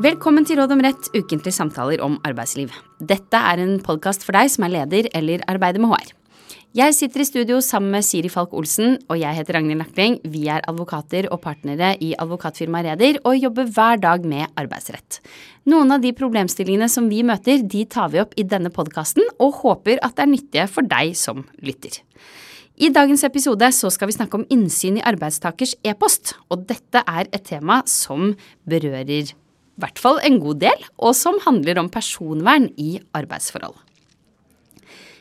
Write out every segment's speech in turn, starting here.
Velkommen til Råd om rett, ukentlige samtaler om arbeidsliv. Dette er en podkast for deg som er leder eller arbeider med HR. Jeg sitter i studio sammen med Siri Falk Olsen, og jeg heter Ragnhild Nakling. Vi er advokater og partnere i advokatfirmaet Reder og jobber hver dag med arbeidsrett. Noen av de problemstillingene som vi møter, de tar vi opp i denne podkasten, og håper at det er nyttige for deg som lytter. I dagens episode så skal vi snakke om innsyn i arbeidstakers e-post, og dette er et tema som berører i hvert fall en god del, og som handler om personvern i arbeidsforhold.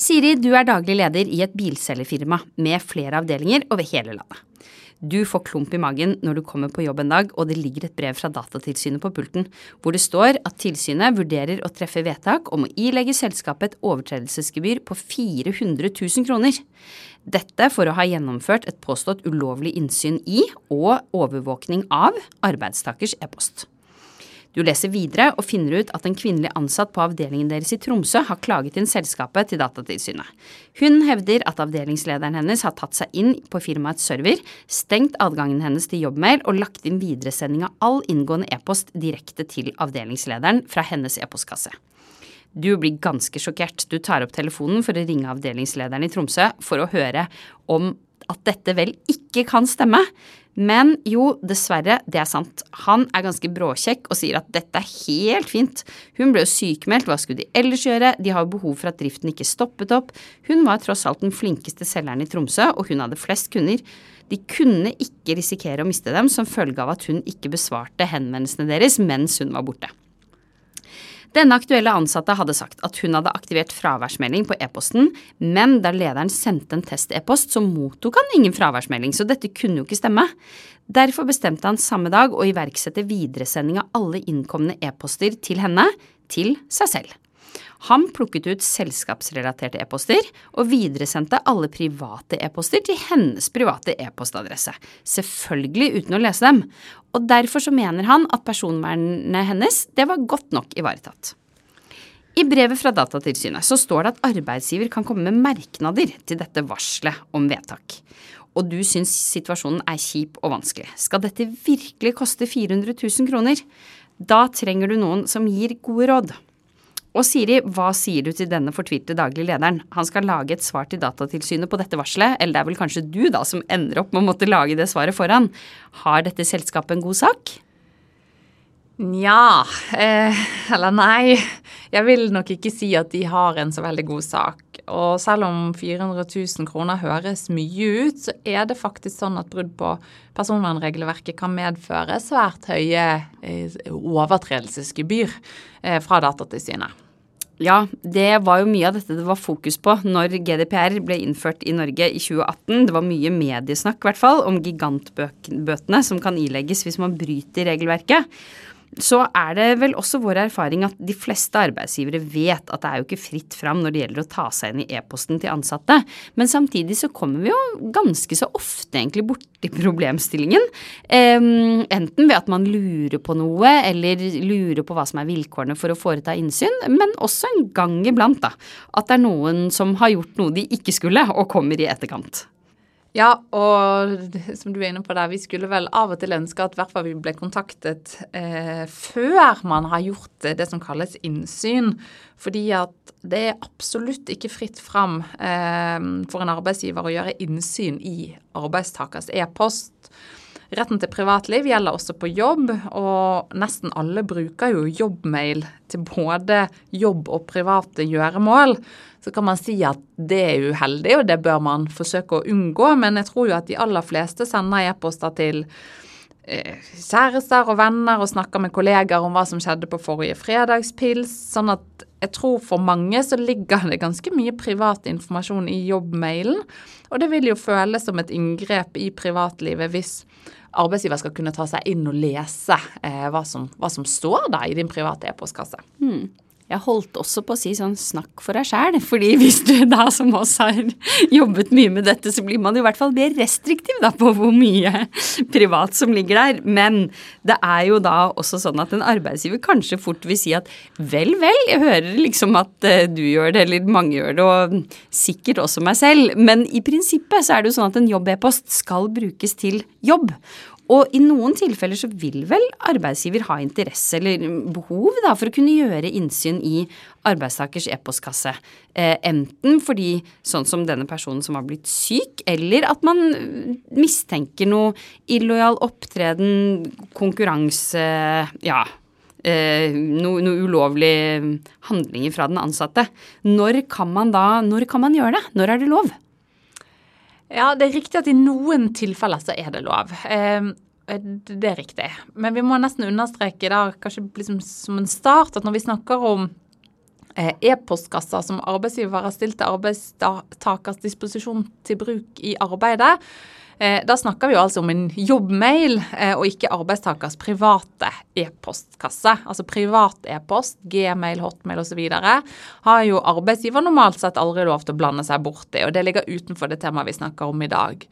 Siri, du er daglig leder i et bilselgerfirma med flere avdelinger over hele landet. Du får klump i magen når du kommer på jobb en dag og det ligger et brev fra Datatilsynet på pulten, hvor det står at tilsynet vurderer å treffe vedtak om å ilegge selskapet et overtredelsesgebyr på 400 000 kroner. Dette for å ha gjennomført et påstått ulovlig innsyn i og overvåkning av arbeidstakers e-post. Du leser videre og finner ut at en kvinnelig ansatt på avdelingen deres i Tromsø har klaget inn selskapet til Datatilsynet. Hun hevder at avdelingslederen hennes har tatt seg inn på firmaets server, stengt adgangen hennes til jobbmail og lagt inn videresending av all inngående e-post direkte til avdelingslederen fra hennes e-postkasse. Du blir ganske sjokkert. Du tar opp telefonen for å ringe avdelingslederen i Tromsø for å høre om at dette vel ikke kan stemme. Men jo, dessverre, det er sant. Han er ganske bråkjekk og sier at dette er helt fint. Hun ble jo sykemeldt, hva skulle de ellers gjøre, de har behov for at driften ikke stoppet opp. Hun var tross alt den flinkeste selgeren i Tromsø, og hun hadde flest kunder. De kunne ikke risikere å miste dem som følge av at hun ikke besvarte henvendelsene deres mens hun var borte. Denne aktuelle ansatte hadde sagt at hun hadde aktivert fraværsmelding på e-posten, men da lederen sendte en test-e-post, så mottok han ingen fraværsmelding, så dette kunne jo ikke stemme. Derfor bestemte han samme dag å iverksette videresending av alle innkomne e-poster til henne, til seg selv. Han plukket ut selskapsrelaterte e-poster og videresendte alle private e-poster til hennes private e-postadresse. Selvfølgelig uten å lese dem. Og derfor så mener han at personvernet hennes det var godt nok ivaretatt. I brevet fra Datatilsynet så står det at arbeidsgiver kan komme med merknader til dette varselet om vedtak. Og du syns situasjonen er kjip og vanskelig. Skal dette virkelig koste 400 000 kroner? Da trenger du noen som gir gode råd. Og Siri, hva sier du til denne fortvilte daglige lederen? Han skal lage et svar til Datatilsynet på dette varselet, eller det er vel kanskje du da som ender opp med å måtte lage det svaret foran. Har dette selskapet en god sak? Nja, eh, eller nei. Jeg vil nok ikke si at de har en så veldig god sak. Og selv om 400 000 kroner høres mye ut, så er det faktisk sånn at brudd på personvernregelverket kan medføre svært høye eh, overtredelsesgebyr eh, fra Datatilsynet. Ja, det var jo mye av dette det var fokus på når GDPR ble innført i Norge i 2018. Det var mye mediesnakk, i hvert fall, om gigantbøtene som kan ilegges hvis man bryter regelverket så er det vel også vår erfaring at de fleste arbeidsgivere vet at det er jo ikke fritt fram når det gjelder å ta seg inn i e-posten til ansatte. Men samtidig så kommer vi jo ganske så ofte egentlig borti problemstillingen. Enten ved at man lurer på noe, eller lurer på hva som er vilkårene for å foreta innsyn, men også en gang iblant da, at det er noen som har gjort noe de ikke skulle, og kommer i etterkant. Ja, og som du er inne på der, vi skulle vel av og til ønske at hvert fall vi ble kontaktet eh, før man har gjort det som kalles innsyn. Fordi at det er absolutt ikke fritt fram eh, for en arbeidsgiver å gjøre innsyn i arbeidstakers e-post. Retten til privatliv gjelder også på jobb, og nesten alle bruker jo jobbmail til både jobb og private gjøremål så kan man si at det er uheldig, og det bør man forsøke å unngå. Men jeg tror jo at de aller fleste sender e-poster til eh, kjærester og venner og snakker med kollegaer om hva som skjedde på forrige fredagspils. Sånn at jeg tror for mange så ligger det ganske mye privat informasjon i jobbmailen. Og det vil jo føles som et inngrep i privatlivet hvis arbeidsgiver skal kunne ta seg inn og lese eh, hva, som, hva, som, står der i din private e-postkasse. Hmm. Jeg holdt også på å si sånn snakk for deg sjæl, fordi hvis du da som oss har jobbet mye med dette, så blir man i hvert fall mer restriktiv da på hvor mye privat som ligger der. Men det er jo da også sånn at en arbeidsgiver kanskje fort vil si at vel, vel, jeg hører liksom at eh, du gjør det, eller mange gjør det, og sikkert også meg selv. Men i prinsippet så er det jo sånn at en jobb-e-post skal brukes til jobb. Og i noen tilfeller så vil vel arbeidsgiver ha interesse eller behov da, for å kunne gjøre innsyn i arbeidstakers e-postkasse. Eh, enten fordi, sånn som denne personen som har blitt syk, eller at man mistenker noe illojal opptreden, konkurranse Ja. Eh, noe, noe ulovlige handlinger fra den ansatte. Når kan man da Når kan man gjøre det? Når er det lov? Ja, det er riktig at i noen tilfeller så er det lov. Eh, det er riktig. Men vi må nesten understreke da, kanskje liksom som en start, at når vi snakker om eh, e-postkasser som arbeidsgiver har stilt til arbeidstakers disposisjon til bruk i arbeidet, da snakker vi jo altså om en jobbmail, eh, og ikke arbeidstakers private e-postkasse. Altså privat e-post, gmail, hotmail osv. har jo arbeidsgiver normalt sett aldri lov til å blande seg borti, og det ligger utenfor det temaet vi snakker om i dag.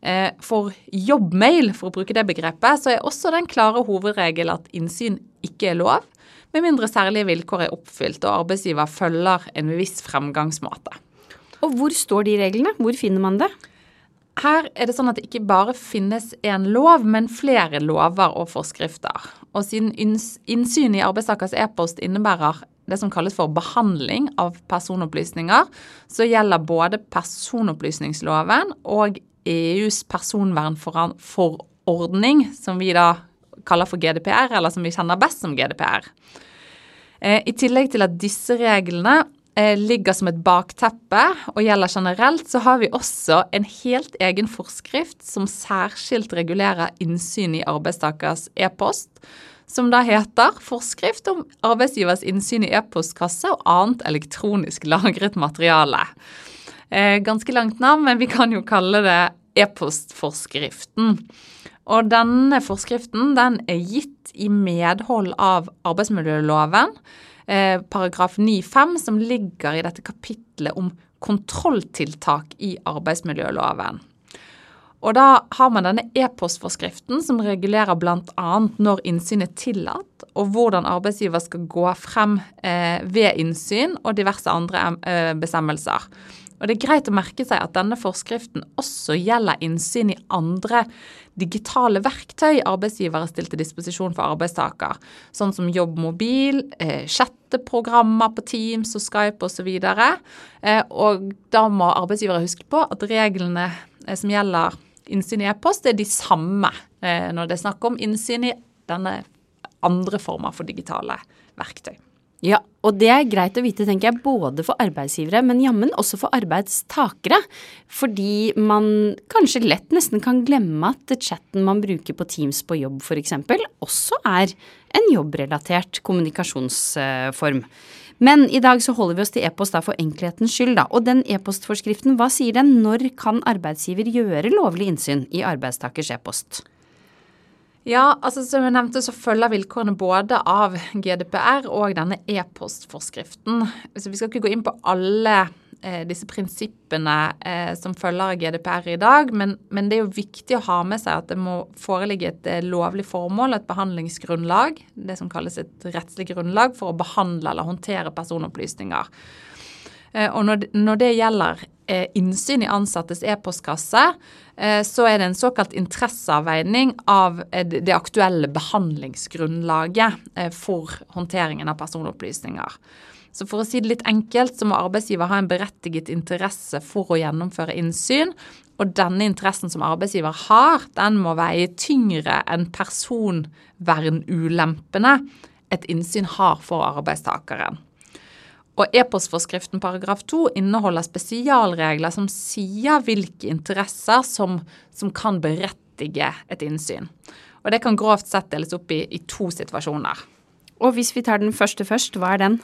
Eh, for jobbmail, for å bruke det begrepet, så er også den klare hovedregel at innsyn ikke er lov, med mindre særlige vilkår er oppfylt og arbeidsgiver følger en viss fremgangsmåte. Og hvor står de reglene? Hvor finner man det? Her er det sånn at det ikke bare finnes én lov, men flere lover og forskrifter. Og siden innsyn i arbeidstakers e-post innebærer det som kalles for behandling av personopplysninger, så gjelder både personopplysningsloven og EUs personvernforordning, som vi da kaller for GDPR, eller som vi kjenner best som GDPR. Eh, I tillegg til at disse reglene ligger som et bakteppe og gjelder generelt, så har vi også en helt egen forskrift som særskilt regulerer innsyn i arbeidstakers e-post, som da heter 'Forskrift om arbeidsgivers innsyn i e-postkasse og annet elektronisk lagret materiale'. Eh, ganske langt navn, men vi kan jo kalle det e-postforskriften. Og denne forskriften den er gitt i medhold av arbeidsmiljøloven eh, paragraf 9-5, som ligger i dette kapitlet om kontrolltiltak i arbeidsmiljøloven. Og da har man denne e-postforskriften som regulerer bl.a. når innsyn er tillatt, og hvordan arbeidsgiver skal gå frem eh, ved innsyn, og diverse andre eh, bestemmelser. Og Det er greit å merke seg at denne forskriften også gjelder innsyn i andre digitale verktøy arbeidsgiver har stilt til disposisjon for arbeidstaker, sånn som jobbmobil, eh, chatteprogrammer på Teams og Skype osv. Eh, og da må arbeidsgivere huske på at reglene eh, som gjelder innsyn i e-post, er de samme når det er snakk om innsyn i denne andre former for digitale verktøy. Ja, og det er greit å vite, tenker jeg, både for arbeidsgivere, men jammen også for arbeidstakere. Fordi man kanskje lett nesten kan glemme at chatten man bruker på Teams på jobb f.eks., også er en jobbrelatert kommunikasjonsform. Men i dag så holder vi oss til e-post da for enkelhetens skyld, da. Og den e-postforskriften, hva sier den? Når kan arbeidsgiver gjøre lovlig innsyn i arbeidstakers e-post? Ja, altså som jeg nevnte så følger vilkårene både av GDPR og denne e-postforskriften. Så vi skal ikke gå inn på alle eh, disse prinsippene eh, som følger av GDPR i dag, men, men, det er jo viktig å ha med seg at det må foreligge et eh, lovlig formål, et behandlingsgrunnlag, det som kalles et rettslig grunnlag for å behandle eller håndtere personopplysninger. Eh, og når, når det gjelder innsyn i ansattes e-postkasse, eh, så er det en såkalt interesseavveining av det aktuelle behandlingsgrunnlaget for håndteringen av personopplysninger. Så for å si det litt enkelt, så må arbeidsgiver ha en berettiget interesse for å gjennomføre innsyn. Og denne interessen som arbeidsgiver har, den må veie tyngre enn personvernulempene et innsyn har for arbeidstakeren. Og e-postforskriften paragraf 2 inneholder spesialregler som sier hvilke interesser som, som, kan berettige et innsyn. Og det kan grovt sett deles opp i, i to situasjoner. Og hvis vi tar den første først, hva er den?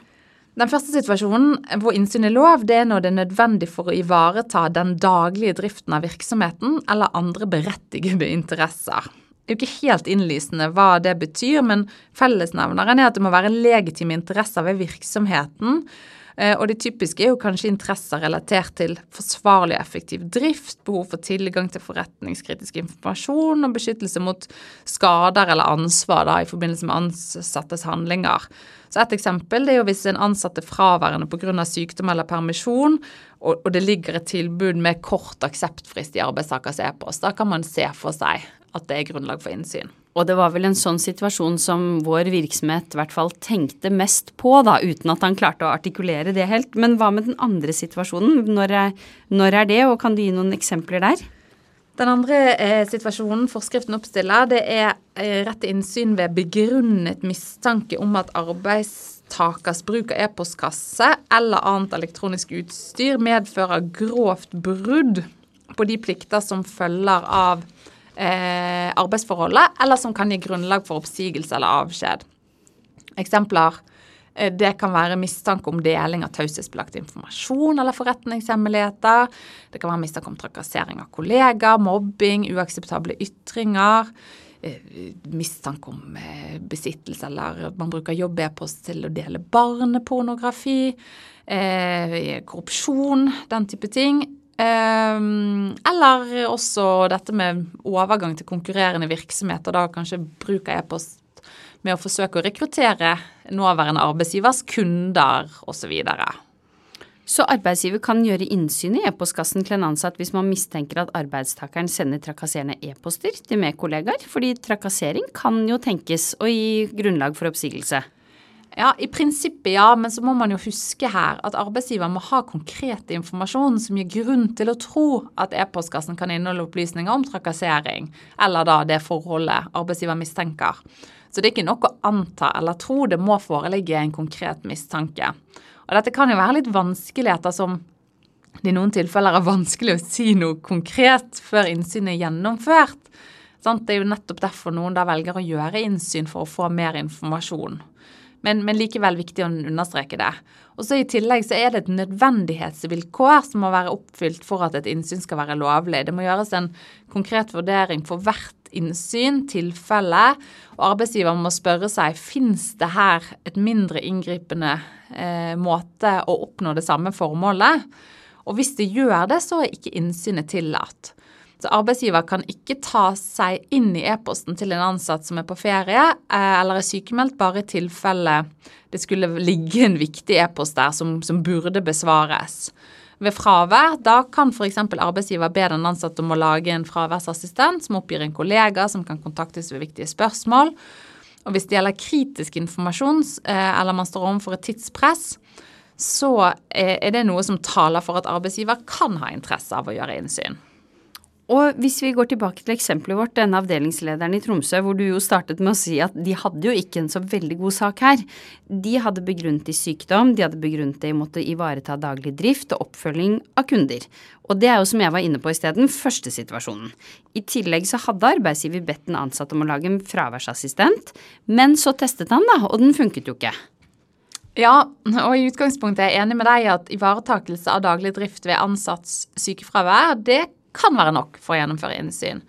Den første situasjonen hvor innsyn er lov, det er når det er nødvendig for å ivareta den daglige driften av virksomheten eller andre berettigede interesser. Er jo ikke helt innlysende hva det betyr, men fellesnevneren er at det må være legitime interesser ved virksomheten. Eh, og det typiske er jo kanskje interesser relatert til forsvarlig og effektiv drift, behov for tilgang til forretningskritisk informasjon og beskyttelse mot skader eller ansvar da, i forbindelse med ansattes handlinger. Så Et eksempel er jo hvis en ansatt er fraværende pga. sykdom eller permisjon, og, det ligger et tilbud med kort akseptfrist i arbeidstakers e-post. Da kan man se for seg at det er grunnlag for innsyn. Og det var vel en sånn situasjon som vår virksomhet i hvert fall tenkte mest på, da, uten at han klarte å artikulere det helt. Men hva med den andre situasjonen? Når er, når er det, og kan du gi noen eksempler der? Den andre eh, situasjonen forskriften oppstiller, det er eh, rett til innsyn ved begrunnet mistanke om at arbeidstakers bruk av e-postkasse eller annet elektronisk utstyr medfører grovt brudd på de plikter som følger av eh, arbeidsforholdet, eller som kan gi grunnlag for oppsigelse eller avskjed. Eksempler. Eh, det kan være mistanke om deling av taushetsbelagt informasjon eller forretningshemmeligheter. Det kan være mistanke om trakassering av kollegaer, mobbing, uakseptable ytringer. Eh, mistanke om eh, besittelse eller man bruker jobb-e-post til å dele barnepornografi. korrupsjon, den type ting. Um, eller også dette med overgang til konkurrerende virksomheter, da kanskje bruk av e-post med å forsøke å rekruttere nåværende arbeidsgivers kunder osv. Så arbeidsgiver kan gjøre innsyn i e-postkassen til en ansatt hvis man mistenker at arbeidstakeren sender trakasserende e-poster til medkollegaer, fordi trakassering kan jo tenkes å gi grunnlag for oppsigelse. Ja, I prinsippet ja, men så må man jo huske her at arbeidsgiver må ha konkret informasjon som gir grunn til å tro at e-postkassen kan inneholde opplysninger om trakassering, eller da det forholdet arbeidsgiver mistenker. Så det er ikke nok å anta eller tro, det må foreligge en konkret mistanke. Og dette kan jo være litt vanskelig som det i noen tilfeller er vanskelig å si noe konkret før innsynet er gjennomført. Det er jo nettopp derfor noen da velger å gjøre innsyn for å få mer informasjon men, men, likevel viktig å understreke det. Og så I tillegg så er det et nødvendighetsvilkår som må være oppfylt for at et innsyn skal være lovlig. Det må gjøres en konkret vurdering for hvert innsyn, tilfelle, og arbeidsgiver må spørre seg fins det her et mindre inngripende eh, måte å oppnå det samme formålet. Og hvis det gjør det, så er ikke innsynet tillatt. Så arbeidsgiver kan ikke ta seg inn i e-posten til en ansatt som er på ferie eh, eller er sykemeldt, bare i tilfelle det skulle ligge en viktig e-post der som, som, burde besvares. Ved fravær da kan f.eks. arbeidsgiver be den ansatte om å lage en fraværsassistent som oppgir en kollega som kan kontaktes ved viktige spørsmål. Og hvis det gjelder kritisk informasjon eh, eller man står overfor et tidspress, så eh, er det noe som taler for at arbeidsgiver kan ha interesse av å gjøre innsyn. Og hvis vi går tilbake til eksempelet vårt, denne avdelingslederen i Tromsø, hvor du jo startet med å si at de hadde jo ikke en så veldig god sak her. De hadde begrunnet i sykdom, de hadde begrunnet det i å måtte ivareta daglig drift og oppfølging av kunder. Og det er jo som jeg var inne på i sted, den første situasjonen. I tillegg så hadde arbeidsgiver bedt den ansatte om å lage en fraværsassistent, men så testet han da, og den funket jo ikke. Ja, og i utgangspunktet er jeg enig med deg at ivaretakelse av daglig drift ved ansatts sykefravær, det kan være nok for å gjennomføre innsyn.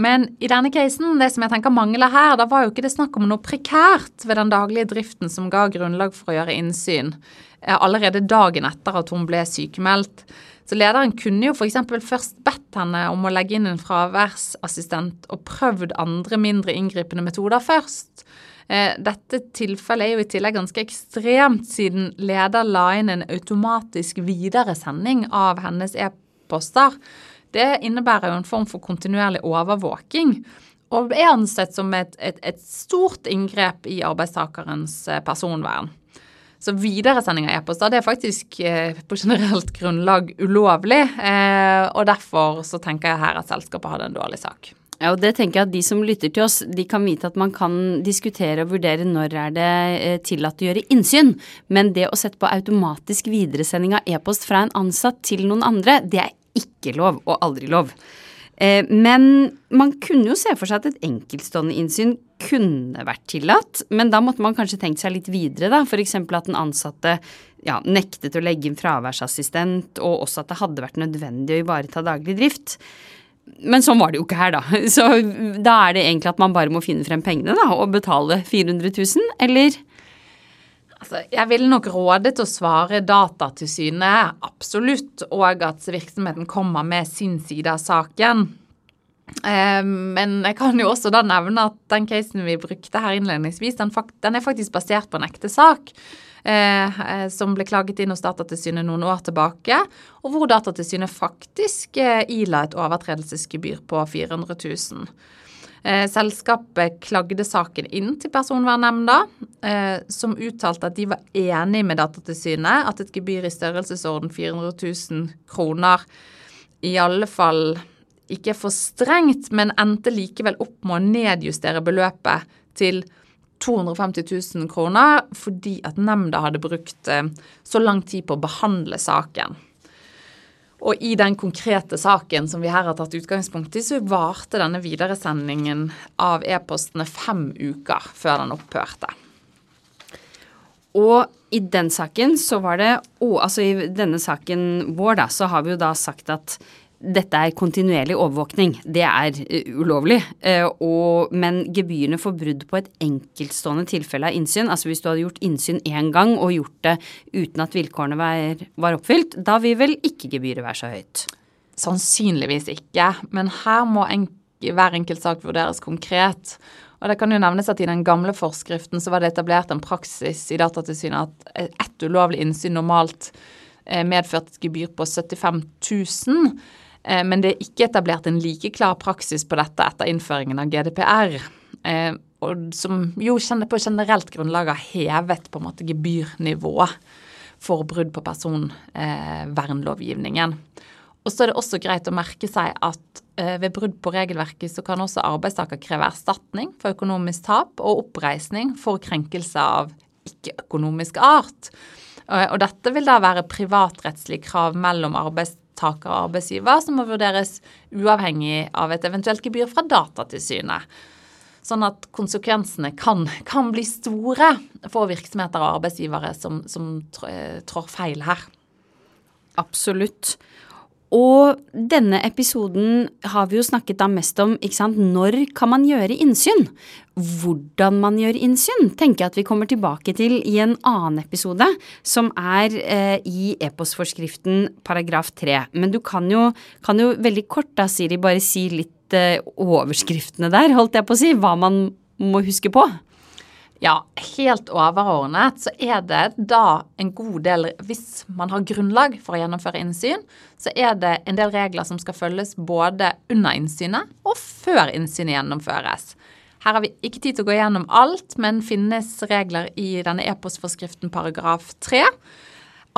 Men i denne casen, det som jeg tenker mangler her, da var jo ikke det snakk om noe prekært ved den daglige driften som ga grunnlag for å gjøre innsyn, eh, allerede dagen etter at hun ble sykemeldt. Så lederen kunne jo f.eks. først bedt henne om å legge inn en fraværsassistent og prøvd andre mindre inngripende metoder først. Eh, dette tilfellet er jo i tillegg ganske ekstremt, siden leder la inn en automatisk videresending av hennes e-poster. Det innebærer jo en form for kontinuerlig overvåking. Og er ansett som et, et, et stort inngrep i arbeidstakerens eh, personvern. Så videresending av e-poster det er faktisk eh, på generelt grunnlag ulovlig. Eh, og derfor så tenker jeg her at selskapet hadde en dårlig sak. Ja, og det tenker jeg at De som lytter til oss, de kan vite at man kan diskutere og vurdere når er det tillatt å gjøre innsyn, men det å sette på automatisk videresending av e-post fra en ansatt til noen andre, det er ikke lov, og aldri lov. Eh, men man kunne jo se for seg at et enkeltstående innsyn kunne vært tillatt, men da måtte man kanskje tenkt seg litt videre, da. F.eks. at den ansatte ja, nektet å legge inn fraværsassistent, og også at det hadde vært nødvendig å ivareta daglig drift. Men sånn var det jo ikke her, da. Så da er det egentlig at man bare må finne frem pengene, da, og betale 400 000, eller? Altså, jeg vil nok råde til å svare Datatilsynet, absolutt, og at virksomheten kommer med sin side av saken. Eh, men jeg kan jo også da nevne at den casen vi brukte her innledningsvis, den, er faktisk basert på en ekte sak. Eh, eh, som ble klaget inn hos Datatilsynet noen år tilbake, og hvor Datatilsynet faktisk ila et overtredelsesgebyr på 400 000. Eh, selskapet klagde saken inn til Personvernnemnda, eh, som uttalte at de var enig med Datatilsynet at et gebyr i størrelsesorden 400 000 kroner i alle fall ikke for strengt, men endte likevel opp med å nedjustere beløpet til 250 000 kroner fordi at nemnda hadde brukt eh, så lang tid på å behandle saken. Og i den konkrete saken som vi her har tatt utgangspunkt i, så varte denne videresendingen av e-postene fem uker før den opphørte. Og i den saken så var det Og Altså i denne saken vår, da, så har vi jo da sagt at dette er kontinuerlig overvåkning. Det er uh, ulovlig. Uh, og, men gebyrene for brudd på et enkeltstående tilfelle av innsyn, altså hvis du hadde gjort innsyn én gang og gjort det uten at vilkårene var, var oppfylt, da vil vel ikke gebyret være så høyt? Sannsynligvis ikke, men her må en, hver enkelt sak vurderes konkret. Og det kan jo nevnes at I den gamle forskriften så var det etablert en praksis i Datatilsynet at ett ulovlig innsyn normalt eh, medførte et gebyr på 75 000. Eh, men det er ikke etablert en like klar praksis på dette etter innføringen av GDPR. Eh, som jo på generelt grunnlag har hevet på en måte gebyrnivået for brudd på personvernlovgivningen. Og så er det også greit å merke seg at eh, ved brudd på regelverket så kan også arbeidstaker kreve erstatning for økonomisk tap og oppreisning for krenkelse av ikke-økonomisk art. Og dette vil da være privatrettslige krav mellom arbeidstaker arbeidstaker og arbeidsgiver, som må vurderes uavhengig av et eventuelt gebyr fra Datatilsynet. Sånn at konsekvensene kan, kan bli store for virksomheter og arbeidsgivere som, som trår feil her. Absolutt. Og denne episoden har vi jo snakket da mest om ikke sant? når kan man gjøre innsyn? Hvordan man gjør innsyn, tenker jeg at vi kommer tilbake til i en annen episode, som er eh, i e-postforskriften paragraf 3. Men du kan jo, kan jo, veldig kort da, Siri, bare si litt eh, overskriftene der, holdt jeg på å si, hva man må huske på. Ja, helt overordnet så er det da en god del Hvis man har grunnlag for å gjennomføre innsyn, så er det en del regler som skal følges både under innsynet og før innsynet gjennomføres. Her har vi ikke tid til å gå gjennom alt, men finnes regler i denne e-postforskriften paragraf 3.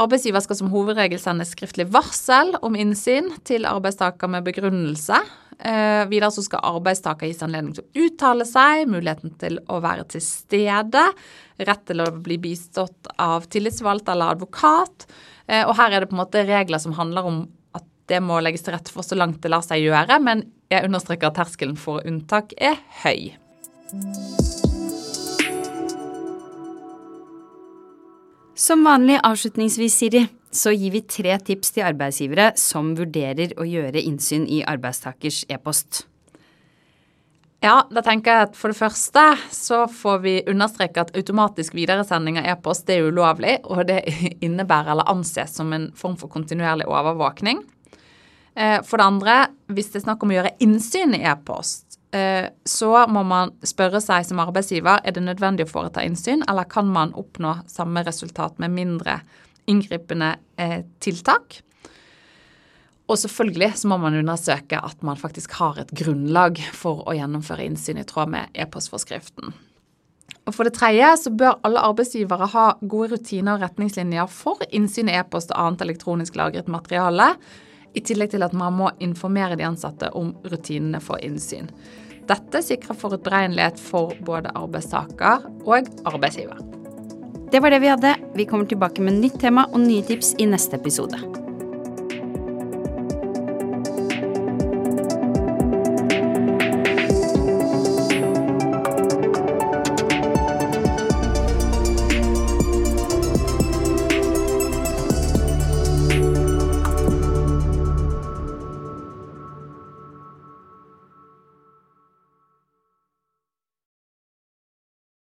Arbeidsgiver skal som hovedregel sende skriftlig varsel om innsyn til arbeidstaker med begrunnelse videre så skal arbeidstaker gis anledning til å uttale seg, muligheten til å være til stede, rett til å bli bistått av tillitsvalgt eller advokat. Eh, og her er det på en måte regler som handler om at det må legges til rette for så langt det lar seg gjøre, men jeg understreker at terskelen for unntak er høy. Som vanlig avslutningsvis, Siri så gir vi tre tips til arbeidsgivere som vurderer å gjøre innsyn i arbeidstakers e-post. Ja, da tenker jeg at for det første så får vi understreke at automatisk videresending av e-post er ulovlig, og det innebærer eller anses som en form for kontinuerlig overvåkning. Eh, for det andre, hvis det er snakk om å gjøre innsyn i e-post, eh, så må man spørre seg som arbeidsgiver er det nødvendig å foreta innsyn, eller kan man oppnå samme resultat med mindre inngripende eh, tiltak. Og selvfølgelig så må man undersøke at man faktisk har et grunnlag for å gjennomføre innsyn i tråd med e-postforskriften. Og For det tredje så bør alle arbeidsgivere ha gode rutiner og retningslinjer for innsyn i e-post og annet elektronisk lagret materiale, i tillegg til at man må informere de ansatte om rutinene for innsyn. Dette sikrer forutberegnelighet for både arbeidstaker og arbeidsgiver. Det var det vi hadde. Vi kommer tilbake med nytt tema og nye tips i neste episode.